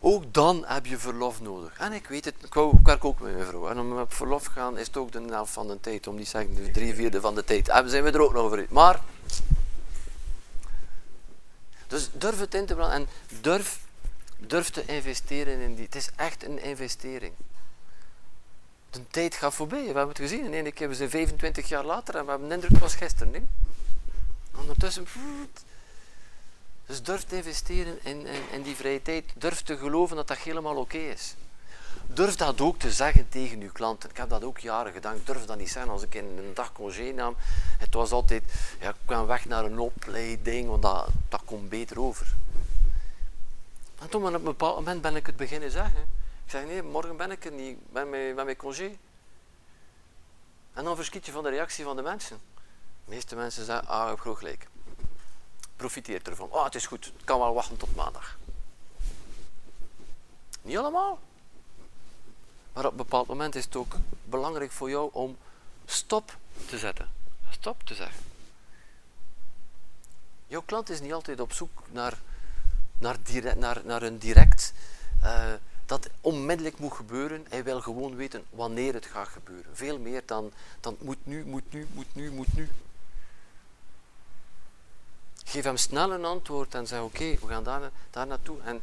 Ook dan heb je verlof nodig. En ik weet het, ik, werk ook met mijn vrouw. En om op verlof te gaan is het ook de helft van de tijd. Om niet zeggen de drie vierde van de tijd. En zijn we er ook nog over. Maar, dus durf het in te branden en durf, durf te investeren in die. Het is echt een investering. De tijd gaat voorbij. We hebben het gezien. In één keer, we zijn 25 jaar later en we hebben de indruk, was gisteren. Ondertussen, dus durf te investeren in, in, in, die vrije tijd. Durf te geloven dat dat helemaal oké is. Durf dat ook te zeggen tegen uw klanten. Ik heb dat ook jaren gedaan. Ik durf dat niet zeggen als ik in een dag congé nam. Het was altijd, ja, ik kwam weg naar een opleiding, want dat, dat komt beter over. En toen op een bepaald moment ben ik het beginnen zeggen. Ik zeg, nee, morgen ben ik er niet. Ik ben met, mijn congé. En dan verschiet je van de reactie van de mensen. De meeste mensen zeggen, ah, ik heb gewoon gelijk profiteert ervan. Oh, het is goed, het kan wel wachten tot maandag. Niet allemaal. Maar op een bepaald moment is het ook belangrijk voor jou om stop te zetten. Stop te zeggen. Jouw klant is niet altijd op zoek naar, naar, direct, naar, naar een direct uh, dat onmiddellijk moet gebeuren. Hij wil gewoon weten wanneer het gaat gebeuren. Veel meer dan, dan moet nu, moet nu, moet nu, moet nu. Geef hem snel een antwoord en zeg oké, we gaan daar, daar naartoe. En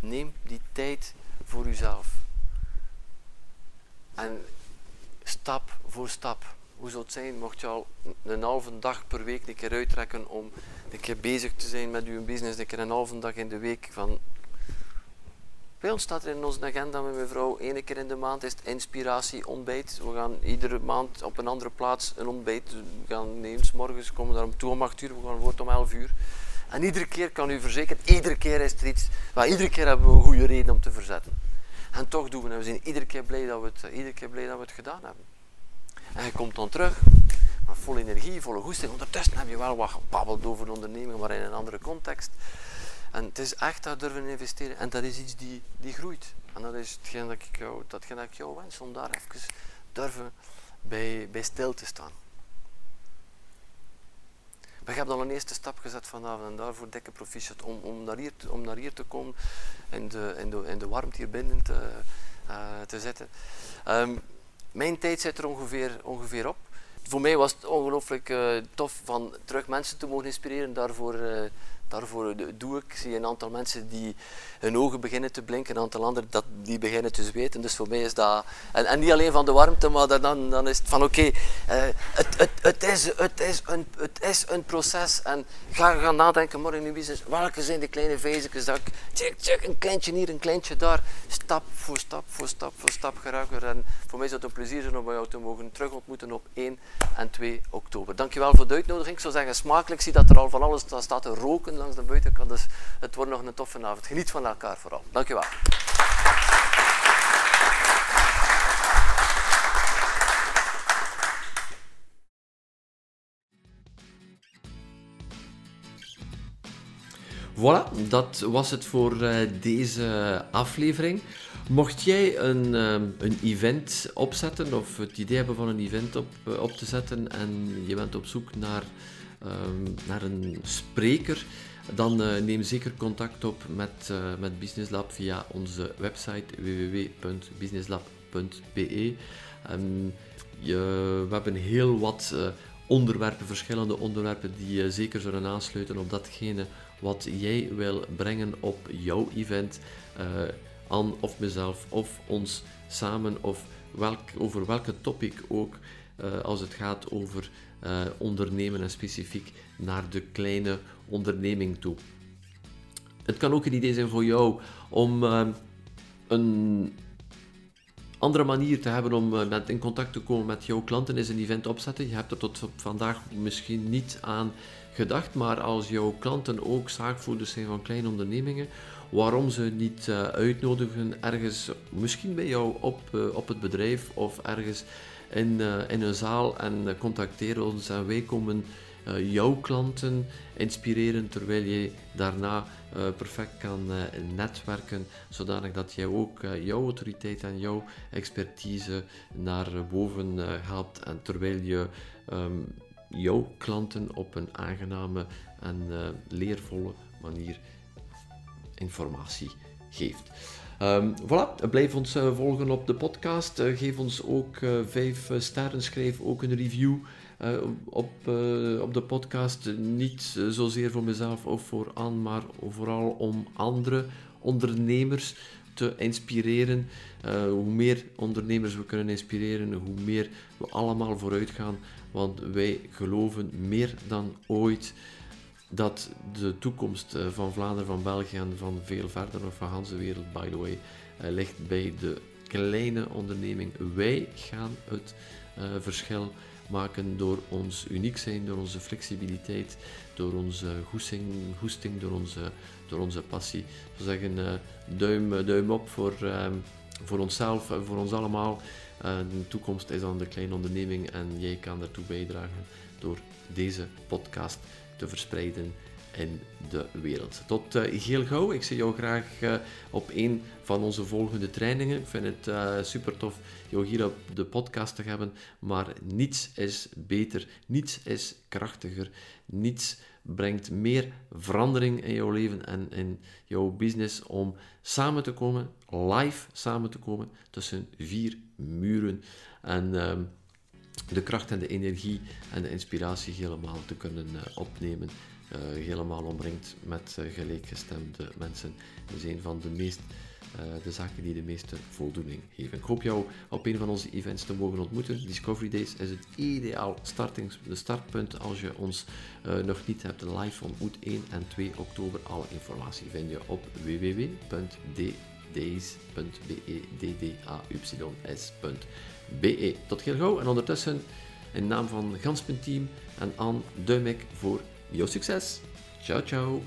neem die tijd voor uzelf. En stap voor stap. Hoe zou het zijn mocht je al een halve dag per week een keer uittrekken om een keer bezig te zijn met uw business, een keer een halve dag in de week van bij ons staat er in onze agenda met mevrouw, één keer in de maand is het inspiratie ontbijt. We gaan iedere maand op een andere plaats een ontbijt. We gaan neems morgens komen daar om toe om 8 uur, we gaan voort om 11 uur. En iedere keer kan u verzekeren, iedere keer is er iets, maar iedere keer hebben we een goede reden om te verzetten. En toch doen we het. We zijn iedere keer blij dat we het, iedere keer blij dat we het gedaan hebben. En je komt dan terug, met vol energie, volle goesting. Ondertussen heb je wel wat gebabbeld over de onderneming, maar in een andere context. En het is echt daar durven investeren. En dat is iets die, die groeit. En dat is hetgeen dat ik jou, dat ik jou wens, om daar even durven bij, bij stil te staan. Je hebt al een eerste stap gezet vanavond en daarvoor dikke proficiat om, om, naar, hier, om naar hier te komen en de, in de, in de warmte hier binnen te, uh, te zitten. Um, mijn tijd zit er ongeveer, ongeveer op. Voor mij was het ongelooflijk uh, tof van terug mensen te mogen inspireren. Daarvoor uh, Daarvoor doe ik. Zie een aantal mensen die hun ogen beginnen te blinken, een aantal anderen dat, die beginnen te zweten. Dus voor mij is dat... En, en niet alleen van de warmte, maar dan, dan is het van oké, uh, het, het, het, is, het, is een, het is een proces. En ga gaan nadenken morgen je business, welke zijn de kleine tjik, een kleintje hier, een kleintje daar. Stap voor stap voor stap voor stap geraken. En voor mij is het een plezier zijn om jou te mogen terug ontmoeten op 1 en 2 oktober. Dankjewel voor de uitnodiging. Ik zou zeggen, smakelijk. zie dat er al van alles staat te roken langs de buitenkant. Dus het wordt nog een toffe avond. Geniet van elkaar vooral. Dankjewel. Voilà, dat was het voor eh, deze aflevering. Mocht jij een, eh, een event opzetten of het idee hebben van een event op, eh, op te zetten en je bent op zoek naar, ehm, naar een spreker dan uh, neem zeker contact op met, met Business Lab via onze website www.businesslab.be. Um, je, we hebben heel wat onderwerpen, verschillende onderwerpen die zeker zullen aansluiten op datgene wat jij wil brengen op jouw event. Uh, aan of mezelf of ons samen of welk, over welke topic ook. Als het gaat over uh, ondernemen en specifiek naar de kleine onderneming toe. Het kan ook een idee zijn voor jou om een andere manier te hebben om met, in contact te komen met jouw klanten is een event opzetten. Je hebt er tot vandaag misschien niet aan gedacht, maar als jouw klanten ook zaakvoerders zijn van kleine ondernemingen, waarom ze niet uitnodigen ergens, misschien bij jou op, op het bedrijf of ergens in, uh, in een zaal en contacteer ons en wij komen jouw klanten inspireren terwijl jij daarna perfect kan netwerken, zodanig dat jij ook jouw autoriteit en jouw expertise naar boven helpt en terwijl je um, jouw klanten op een aangename en leervolle manier informatie geeft. Um, voilà, blijf ons uh, volgen op de podcast. Uh, geef ons ook vijf sterren, schrijf ook een review op, op de podcast. Niet zozeer voor mezelf of voor Anne, maar vooral om andere ondernemers te inspireren. Hoe meer ondernemers we kunnen inspireren, hoe meer we allemaal vooruit gaan. Want wij geloven meer dan ooit dat de toekomst eh, van Vlaanderen, van België en van veel verder nog van de wereld, by the way, uh, ligt bij de kleine onderneming. Wij gaan het uh, verschil maken door ons uniek zijn, door onze flexibiliteit, door onze goesting, goesting door, onze, door onze passie. We zeggen duim, duim op voor, uh, voor onszelf en voor ons allemaal. de toekomst is aan de kleine onderneming en jij kan daartoe bijdragen door deze podcast te verspreiden in de wereld. Tot heel gauw. Ik zie jou graag uh, op een van onze volgende trainingen. Ik vind het uh, super tof jou hier op de podcast te hebben. Maar niets is beter, niets is krachtiger, niets brengt meer verandering in jouw leven en in jouw business om samen te komen, live samen te komen tussen vier muren. En ehm, de kracht en de energie en de inspiratie helemaal te kunnen uh, opnemen. Uh, helemaal omringd met uh, gelijkgestemde mensen. Dat is een van de meest de zaken die de meeste voldoening geven. Ik hoop jou op een van onze events te mogen ontmoeten. Discovery Days is het ideaal startings, de startpunt als je ons nog niet hebt live ontmoet. 1 en 2 oktober. Alle informatie vind je op www.ddays.be. BE. Tot heel gauw en ondertussen in naam van Ganspunt Team en Anne Duimek voor jouw succes. Ciao, ciao.